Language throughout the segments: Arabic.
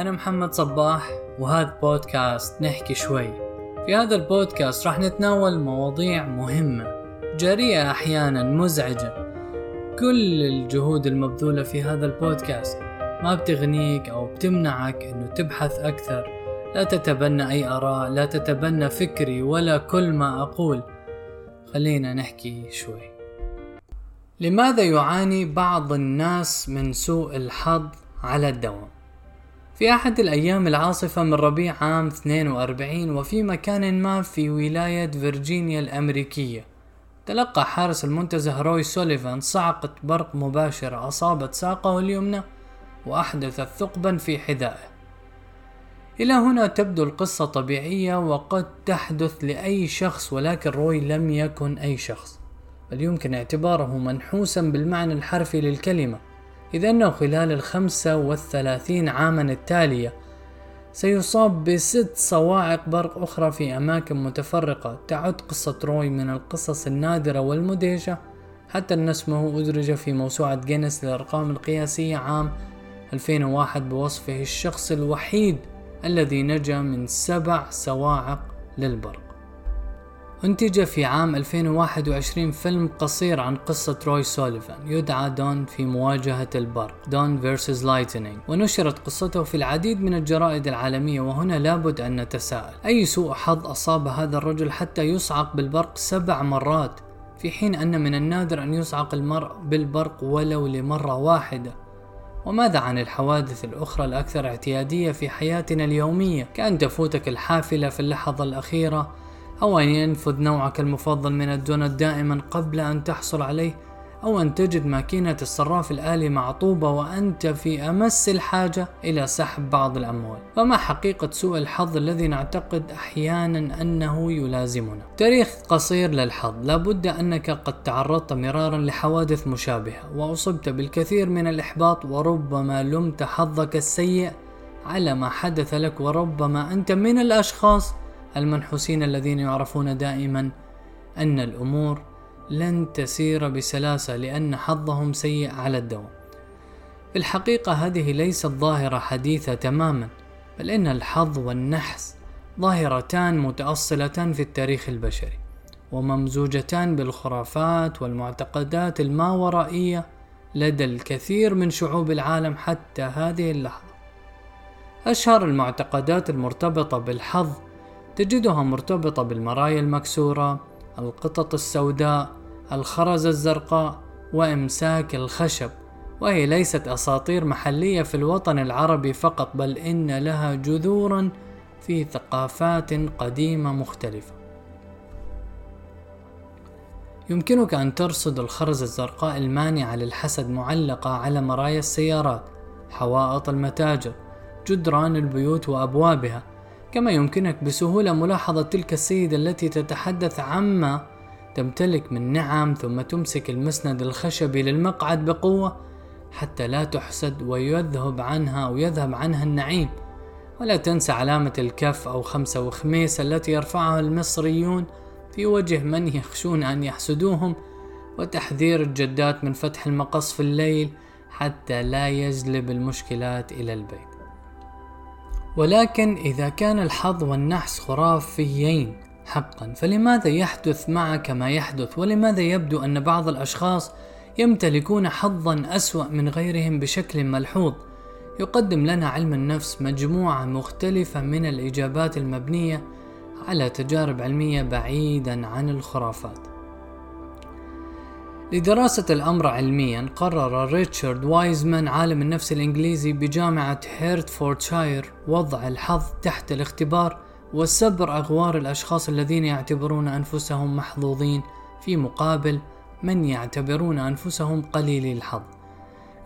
أنا محمد صباح وهذا بودكاست نحكي شوي. في هذا البودكاست راح نتناول مواضيع مهمة جريئة أحيانا مزعجة. كل الجهود المبذولة في هذا البودكاست ما بتغنيك أو بتمنعك أنه تبحث أكثر. لا تتبنى أي آراء لا تتبنى فكري ولا كل ما أقول. خلينا نحكي شوي. لماذا يعاني بعض الناس من سوء الحظ على الدوام؟ في أحد الأيام العاصفة من ربيع عام 42 وفي مكان ما في ولاية فرجينيا الأمريكية تلقى حارس المنتزه روي سوليفان صعقة برق مباشرة أصابت ساقه اليمنى وأحدثت ثقبا في حذائه. إلى هنا تبدو القصة طبيعية وقد تحدث لأي شخص ولكن روي لم يكن أي شخص بل يمكن اعتباره منحوسا بالمعنى الحرفي للكلمة. إذ أنه خلال الخمسة والثلاثين عاما التالية سيصاب بست صواعق برق أخرى في أماكن متفرقة. تعد قصة روي من القصص النادرة والمدهشة حتى أن اسمه أدرج في موسوعة جينيس للأرقام القياسية عام 2001 بوصفه الشخص الوحيد الذي نجا من سبع صواعق للبرق. أنتج في عام 2021 فيلم قصير عن قصة روي سوليفان يدعى دون في مواجهة البرق دون vs lightning ونشرت قصته في العديد من الجرائد العالمية وهنا لابد أن نتساءل. أي سوء حظ أصاب هذا الرجل حتى يصعق بالبرق سبع مرات في حين أن من النادر أن يصعق المرء بالبرق ولو لمرة واحدة؟ وماذا عن الحوادث الأخرى الأكثر اعتيادية في حياتنا اليومية؟ كأن تفوتك الحافلة في اللحظة الأخيرة أو أن ينفذ نوعك المفضل من الدونت دائما قبل أن تحصل عليه أو أن تجد ماكينة الصراف الآلي معطوبة وأنت في أمس الحاجة إلى سحب بعض الأموال. فما حقيقة سوء الحظ الذي نعتقد أحيانا أنه يلازمنا؟ تاريخ قصير للحظ. لابد أنك قد تعرضت مرارا لحوادث مشابهة وأصبت بالكثير من الإحباط وربما لمت حظك السيء على ما حدث لك وربما أنت من الأشخاص المنحوسين الذين يعرفون دائما أن الأمور لن تسير بسلاسة لأن حظهم سيء على الدوام. في الحقيقة هذه ليست ظاهرة حديثة تماما، بل إن الحظ والنحس ظاهرتان متأصلتان في التاريخ البشري، وممزوجتان بالخرافات والمعتقدات الماورائية لدى الكثير من شعوب العالم حتى هذه اللحظة. أشهر المعتقدات المرتبطة بالحظ تجدها مرتبطة بالمرايا المكسورة، القطط السوداء، الخرز الزرقاء، وإمساك الخشب، وهي ليست أساطير محلية في الوطن العربي فقط بل إن لها جذورا في ثقافات قديمة مختلفة. يمكنك أن ترصد الخرز الزرقاء المانعة للحسد معلقة على مرايا السيارات، حوائط المتاجر، جدران البيوت وأبوابها، كما يمكنك بسهولة ملاحظة تلك السيدة التي تتحدث عما تمتلك من نعم ثم تمسك المسند الخشبي للمقعد بقوة حتى لا تحسد ويذهب عنها أو يذهب عنها النعيم. ولا تنسى علامة الكف أو خمسة وخميس التي يرفعها المصريون في وجه من يخشون أن يحسدوهم وتحذير الجدات من فتح المقص في الليل حتى لا يجلب المشكلات إلى البيت. ولكن إذا كان الحظ والنحس خرافيين حقا فلماذا يحدث معك ما يحدث؟ ولماذا يبدو أن بعض الأشخاص يمتلكون حظا أسوأ من غيرهم بشكل ملحوظ؟ يقدم لنا علم النفس مجموعة مختلفة من الإجابات المبنية على تجارب علمية بعيدا عن الخرافات. لدراسة الأمر علميا قرر ريتشارد وايزمان عالم النفس الإنجليزي بجامعة هيرتفوردشاير وضع الحظ تحت الاختبار وسبر أغوار الأشخاص الذين يعتبرون أنفسهم محظوظين في مقابل من يعتبرون أنفسهم قليلي الحظ.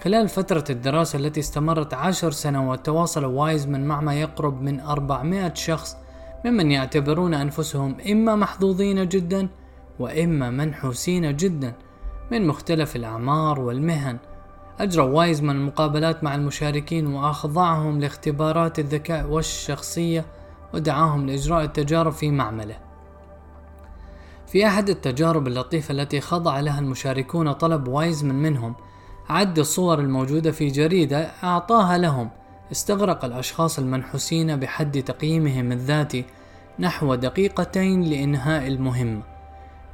خلال فترة الدراسة التي استمرت عشر سنوات تواصل وايزمان مع ما يقرب من 400 شخص ممن يعتبرون أنفسهم إما محظوظين جدا وإما منحوسين جدا. من مختلف الأعمار والمهن. أجرى وايزمان المقابلات مع المشاركين وأخضعهم لاختبارات الذكاء والشخصية ودعاهم لإجراء التجارب في معمله. في أحد التجارب اللطيفة التي خضع لها المشاركون طلب وايزمان منهم عد الصور الموجودة في جريدة أعطاها لهم. استغرق الأشخاص المنحوسين بحد تقييمهم الذاتي نحو دقيقتين لإنهاء المهمة.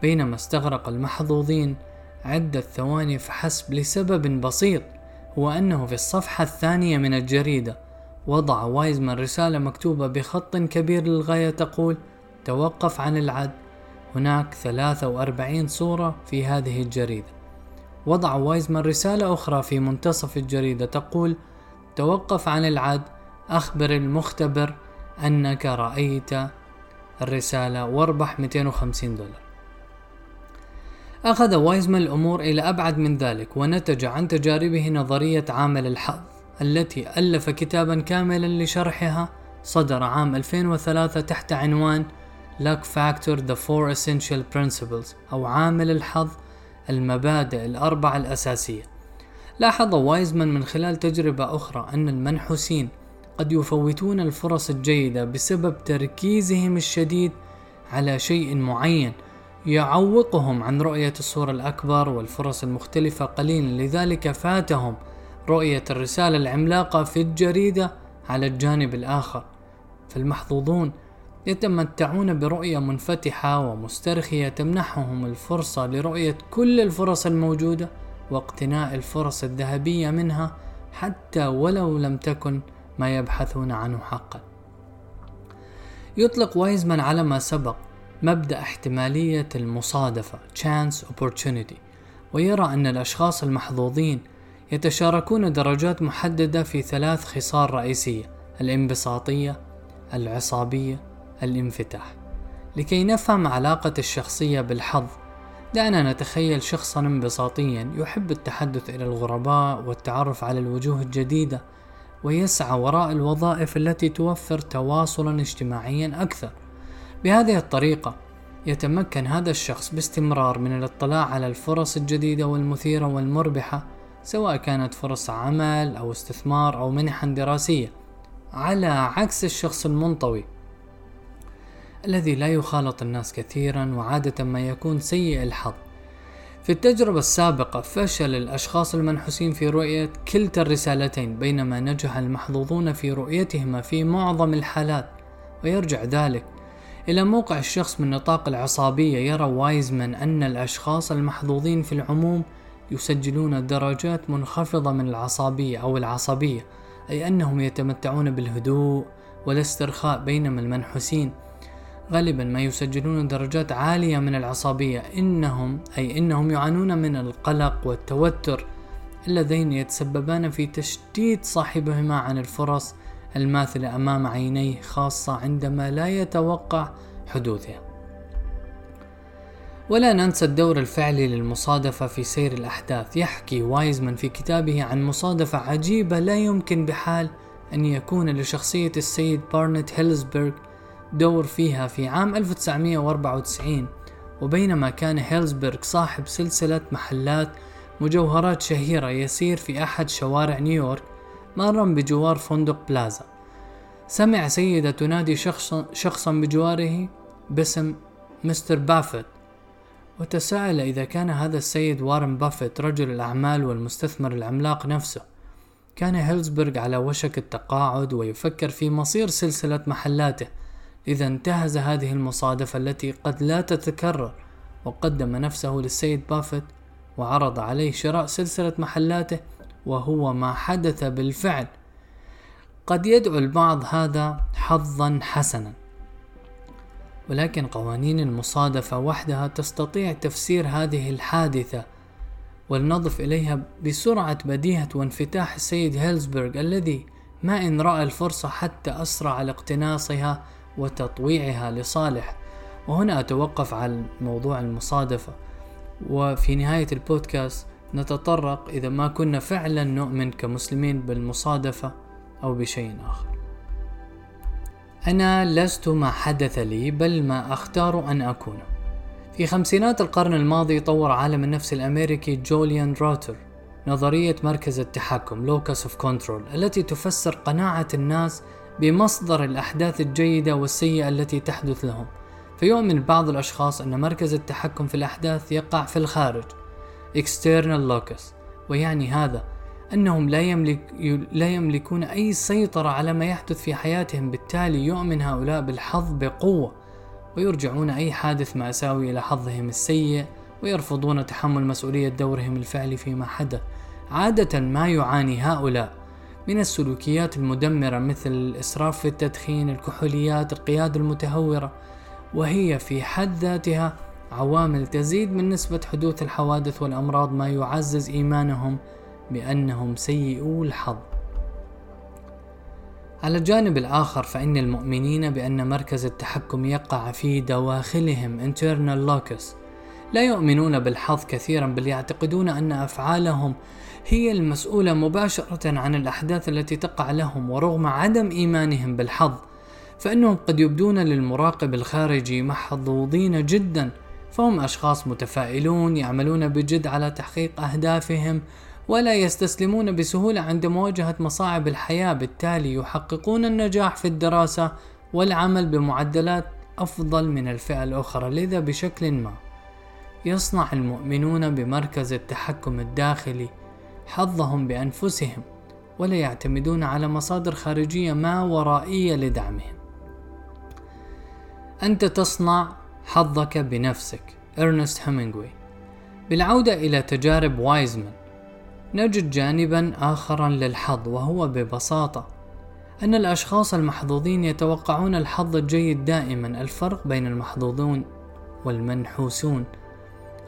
بينما استغرق المحظوظين عدة ثواني فحسب لسبب بسيط هو أنه في الصفحة الثانية من الجريدة وضع وايزمان رسالة مكتوبة بخط كبير للغاية تقول توقف عن العد هناك 43 صورة في هذه الجريدة. وضع وايزمان رسالة أخرى في منتصف الجريدة تقول توقف عن العد أخبر المختبر أنك رأيت الرسالة واربح 250 دولار أخذ وايزمان الأمور إلى أبعد من ذلك ونتج عن تجاربه نظرية عامل الحظ التي ألف كتابا كاملا لشرحها. صدر عام 2003 تحت عنوان Luck Factor The Four Essential Principles أو عامل الحظ المبادئ الأربعة الأساسية. لاحظ وايزمان من خلال تجربة أخرى أن المنحوسين قد يفوتون الفرص الجيدة بسبب تركيزهم الشديد على شيء معين يعوقهم عن رؤية الصورة الأكبر والفرص المختلفة قليلا لذلك فاتهم رؤية الرسالة العملاقة في الجريدة على الجانب الآخر فالمحظوظون يتمتعون برؤية منفتحة ومسترخية تمنحهم الفرصة لرؤية كل الفرص الموجودة واقتناء الفرص الذهبية منها حتى ولو لم تكن ما يبحثون عنه حقا. يطلق وايزمان على ما سبق مبدأ احتمالية المصادفة chance opportunity ويرى أن الأشخاص المحظوظين يتشاركون درجات محددة في ثلاث خصال رئيسية الانبساطية العصابية الانفتاح. لكي نفهم علاقة الشخصية بالحظ دعنا نتخيل شخصا انبساطيا يحب التحدث إلى الغرباء والتعرف على الوجوه الجديدة ويسعى وراء الوظائف التي توفر تواصلا اجتماعيا أكثر. بهذه الطريقة يتمكن هذا الشخص باستمرار من الاطلاع على الفرص الجديدة والمثيرة والمربحة سواء كانت فرص عمل أو استثمار أو منحا دراسية على عكس الشخص المنطوي الذي لا يخالط الناس كثيرا وعادة ما يكون سيء الحظ. في التجربة السابقة فشل الأشخاص المنحوسين في رؤية كلتا الرسالتين بينما نجح المحظوظون في رؤيتهما في معظم الحالات ويرجع ذلك إلى موقع الشخص من نطاق العصابية يرى وايزمان أن الأشخاص المحظوظين في العموم يسجلون درجات منخفضة من العصبية أو العصبية أي أنهم يتمتعون بالهدوء والاسترخاء بينما المنحوسين. غالبا ما يسجلون درجات عالية من العصبية إنهم أي إنهم يعانون من القلق والتوتر اللذين يتسببان في تشتيت صاحبهما عن الفرص الماثلة أمام عينيه خاصة عندما لا يتوقع حدوثها ولا ننسى الدور الفعلي للمصادفة في سير الأحداث. يحكي وايزمان في كتابه عن مصادفة عجيبة لا يمكن بحال أن يكون لشخصية السيد بارنت هيلزبرغ دور فيها في عام 1994 وبينما كان هيلزبرغ صاحب سلسلة محلات مجوهرات شهيرة يسير في أحد شوارع نيويورك مرا بجوار فندق بلازا. سمع سيدة تنادي شخصا, شخصا بجواره باسم مستر بافت وتساءل إذا كان هذا السيد وارن بافيت رجل الأعمال والمستثمر العملاق نفسه. كان هيلزبرغ على وشك التقاعد ويفكر في مصير سلسلة محلاته إذا انتهز هذه المصادفة التي قد لا تتكرر وقدم نفسه للسيد بافيت وعرض عليه شراء سلسلة محلاته وهو ما حدث بالفعل. قد يدعو البعض هذا حظا حسنا. ولكن قوانين المصادفة وحدها تستطيع تفسير هذه الحادثة ولنضف إليها بسرعة بديهة وانفتاح السيد هيلزبرغ الذي ما إن رأى الفرصة حتى أسرع على اقتناصها وتطويعها لصالح. وهنا أتوقف على موضوع المصادفة. وفي نهاية البودكاست نتطرق إذا ما كنا فعلا نؤمن كمسلمين بالمصادفة أو بشيء آخر. أنا لست ما حدث لي بل ما أختار أن أكون. في خمسينات القرن الماضي طور عالم النفس الأمريكي جوليان روتر نظرية مركز التحكم locus of control التي تفسر قناعة الناس بمصدر الأحداث الجيدة والسيئة التي تحدث لهم. فيؤمن بعض الأشخاص أن مركز التحكم في الأحداث يقع في الخارج. External locus. ويعني هذا أنهم لا, يملك لا يملكون أي سيطرة على ما يحدث في حياتهم بالتالي يؤمن هؤلاء بالحظ بقوة ويرجعون أي حادث مأساوي إلى حظهم السيء ويرفضون تحمل مسؤولية دورهم الفعلي فيما حدث. عادة ما يعاني هؤلاء من السلوكيات المدمرة مثل الإسراف في التدخين الكحوليات القيادة المتهورة وهي في حد ذاتها عوامل تزيد من نسبة حدوث الحوادث والأمراض ما يعزز إيمانهم بأنهم سيئو الحظ. على الجانب الآخر فإن المؤمنين بأن مركز التحكم يقع في دواخلهم internal locus. لا يؤمنون بالحظ كثيرا بل يعتقدون أن أفعالهم هي المسؤولة مباشرة عن الأحداث التي تقع لهم ورغم عدم إيمانهم بالحظ فإنهم قد يبدون للمراقب الخارجي محظوظين جدا. فهم أشخاص متفائلون يعملون بجد على تحقيق أهدافهم ولا يستسلمون بسهولة عند مواجهة مصاعب الحياة بالتالي يحققون النجاح في الدراسة والعمل بمعدلات أفضل من الفئة الأخرى لذا بشكل ما يصنع المؤمنون بمركز التحكم الداخلي حظهم بأنفسهم ولا يعتمدون على مصادر خارجية ما ورائية لدعمهم. أنت تصنع حظك بنفسك. إرنست هيمنغوي بالعودة إلى تجارب وايزمان نجد جانبا آخرا للحظ وهو ببساطة أن الأشخاص المحظوظين يتوقعون الحظ الجيد دائما. الفرق بين المحظوظون والمنحوسون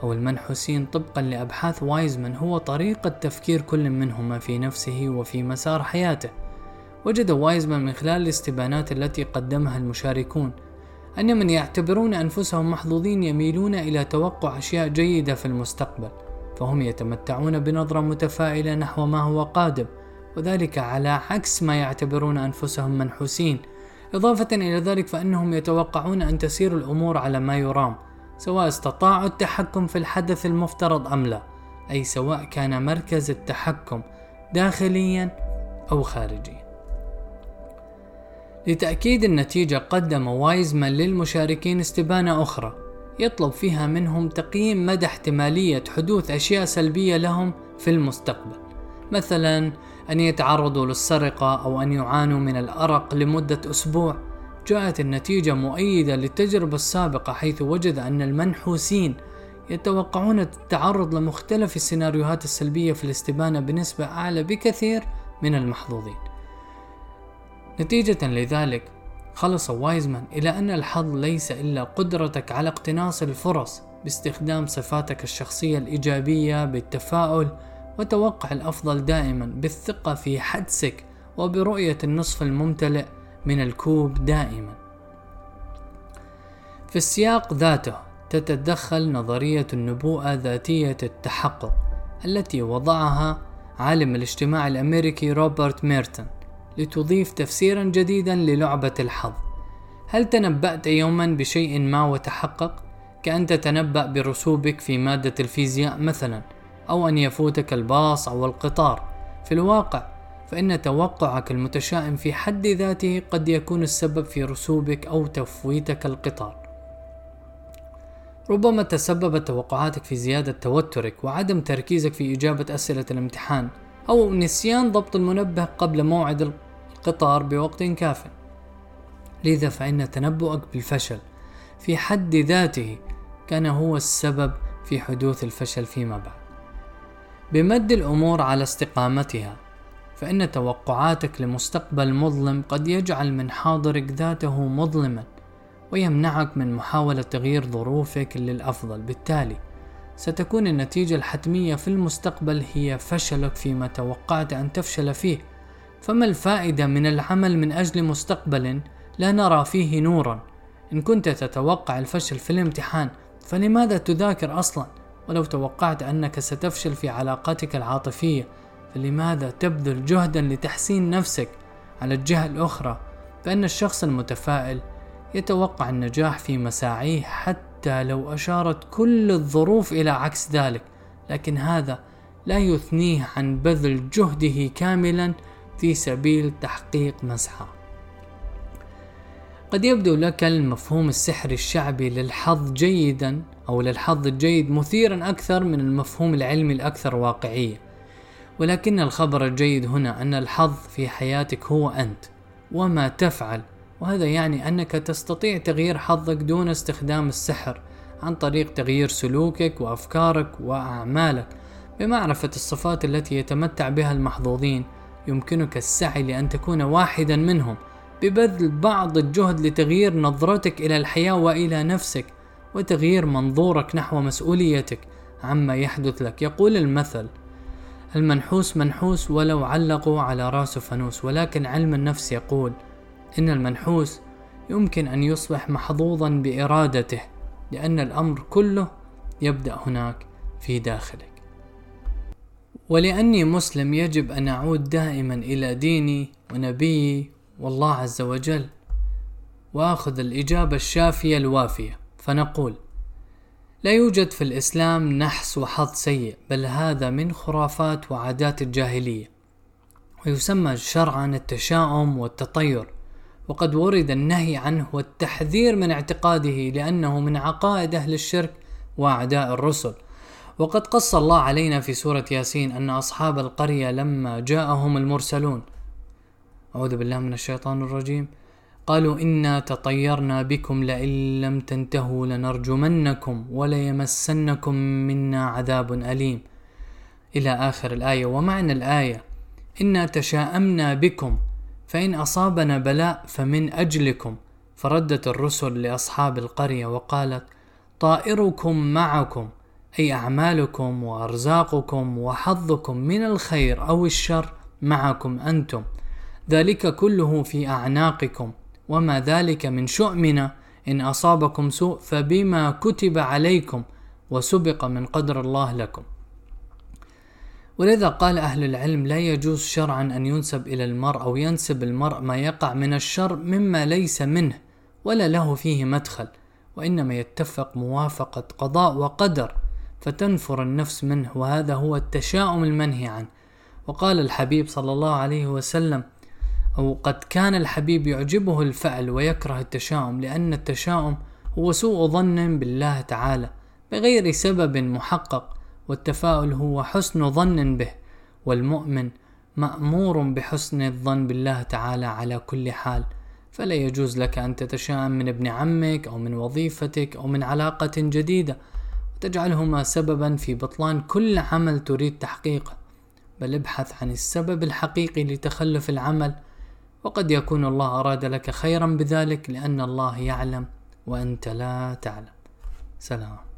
أو المنحوسين طبقا لأبحاث وايزمان هو طريقة تفكير كل منهما في نفسه وفي مسار حياته. وجد وايزمان من خلال الاستبانات التي قدمها المشاركون أن من يعتبرون أنفسهم محظوظين يميلون إلى توقع أشياء جيدة في المستقبل فهم يتمتعون بنظرة متفائلة نحو ما هو قادم وذلك على عكس ما يعتبرون أنفسهم منحوسين. إضافة إلى ذلك فإنهم يتوقعون أن تسير الأمور على ما يرام سواء استطاعوا التحكم في الحدث المفترض أم لا أي سواء كان مركز التحكم داخليا أو خارجيا. لتأكيد النتيجة قدم وايزمان للمشاركين استبانة أخرى يطلب فيها منهم تقييم مدى احتمالية حدوث أشياء سلبية لهم في المستقبل مثلا أن يتعرضوا للسرقة أو أن يعانوا من الأرق لمدة أسبوع. جاءت النتيجة مؤيدة للتجربة السابقة حيث وجد أن المنحوسين يتوقعون التعرض لمختلف السيناريوهات السلبية في الاستبانة بنسبة أعلى بكثير من المحظوظين. نتيجة لذلك خلص وايزمان إلى أن الحظ ليس إلا قدرتك على اقتناص الفرص باستخدام صفاتك الشخصية الإيجابية بالتفاؤل وتوقع الأفضل دائما بالثقة في حدسك وبرؤية النصف الممتلئ من الكوب دائما. في السياق ذاته تتدخل نظرية النبوءة ذاتية التحقق التي وضعها عالم الاجتماع الأمريكي روبرت ميرتون لتضيف تفسيرا جديدا للعبة الحظ. هل تنبأت يوما بشيء ما وتحقق؟ كأن تتنبأ برسوبك في مادة الفيزياء مثلا أو أن يفوتك الباص أو القطار. في الواقع فإن توقعك المتشائم في حد ذاته قد يكون السبب في رسوبك أو تفويتك القطار. ربما تسببت توقعاتك في زيادة توترك وعدم تركيزك في إجابة أسئلة الامتحان. أو نسيان ضبط المنبه قبل موعد القطار بوقت كاف. لذا فإن تنبؤك بالفشل في حد ذاته كان هو السبب في حدوث الفشل فيما بعد. بمد الأمور على استقامتها فإن توقعاتك لمستقبل مظلم قد يجعل من حاضرك ذاته مظلما ويمنعك من محاولة تغيير ظروفك للأفضل. بالتالي ستكون النتيجة الحتمية في المستقبل هي فشلك فيما توقعت أن تفشل فيه. فما الفائدة من العمل من أجل مستقبل لا نرى فيه نورا؟ إن كنت تتوقع الفشل في الامتحان فلماذا تذاكر أصلا؟ ولو توقعت أنك ستفشل في علاقاتك العاطفية فلماذا تبذل جهدا لتحسين نفسك؟ على الجهة الأخرى فإن الشخص المتفائل يتوقع النجاح في مساعيه حتى لو أشارت كل الظروف إلى عكس ذلك لكن هذا لا يثنيه عن بذل جهده كاملا في سبيل تحقيق مسعى قد يبدو لك المفهوم السحري الشعبي للحظ جيدا أو للحظ الجيد مثيرا أكثر من المفهوم العلمي الأكثر واقعية. ولكن الخبر الجيد هنا أن الحظ في حياتك هو أنت وما تفعل وهذا يعني أنك تستطيع تغيير حظك دون استخدام السحر عن طريق تغيير سلوكك وأفكارك وأعمالك بمعرفة الصفات التي يتمتع بها المحظوظين. يمكنك السعي لأن تكون واحدا منهم ببذل بعض الجهد لتغيير نظرتك إلى الحياة وإلى نفسك وتغيير منظورك نحو مسؤوليتك عما يحدث لك. يقول المثل المنحوس منحوس ولو علقوا على رأسه فانوس ولكن علم النفس يقول إن المنحوس يمكن أن يصبح محظوظا بإرادته لأن الأمر كله يبدأ هناك في داخلك. ولأني مسلم يجب أن أعود دائما إلى ديني ونبيي والله عز وجل وآخذ الإجابة الشافية الوافية. فنقول لا يوجد في الإسلام نحس وحظ سيء بل هذا من خرافات وعادات الجاهلية ويسمى شرعا التشاؤم والتطير. وقد ورد النهي عنه والتحذير من اعتقاده لأنه من عقائد أهل الشرك وأعداء الرسل. وقد قص الله علينا في سورة ياسين أن أصحاب القرية لما جاءهم المرسلون. أعوذ بالله من الشيطان الرجيم. قالوا إنا تطيرنا بكم لئن لم تنتهوا لنرجمنكم وليمسنكم منا عذاب أليم. إلى آخر الآية. ومعنى الآية إنا تشاءمنا بكم فإن أصابنا بلاء فمن أجلكم. فردت الرسل لأصحاب القرية وقالت طائركم معكم أي أعمالكم وأرزاقكم وحظكم من الخير أو الشر معكم أنتم. ذلك كله في أعناقكم. وما ذلك من شؤمنا إن أصابكم سوء فبما كتب عليكم وسبق من قدر الله لكم. ولذا قال أهل العلم لا يجوز شرعا أن ينسب إلى المرء أو ينسب المرء ما يقع من الشر مما ليس منه ولا له فيه مدخل وإنما يتفق موافقة قضاء وقدر فتنفر النفس منه وهذا هو التشاؤم المنهي عنه. وقال الحبيب صلى الله عليه وسلم أو قد كان الحبيب يعجبه الفعل ويكره التشاؤم لأن التشاؤم هو سوء ظن بالله تعالى بغير سبب محقق والتفاؤل هو حسن ظن به والمؤمن مأمور بحسن الظن بالله تعالى على كل حال. فلا يجوز لك أن تتشائم من ابن عمك أو من وظيفتك أو من علاقة جديدة وتجعلهما سببا في بطلان كل عمل تريد تحقيقه. بل ابحث عن السبب الحقيقي لتخلف العمل وقد يكون الله أراد لك خيرا بذلك لأن الله يعلم وأنت لا تعلم. سلام.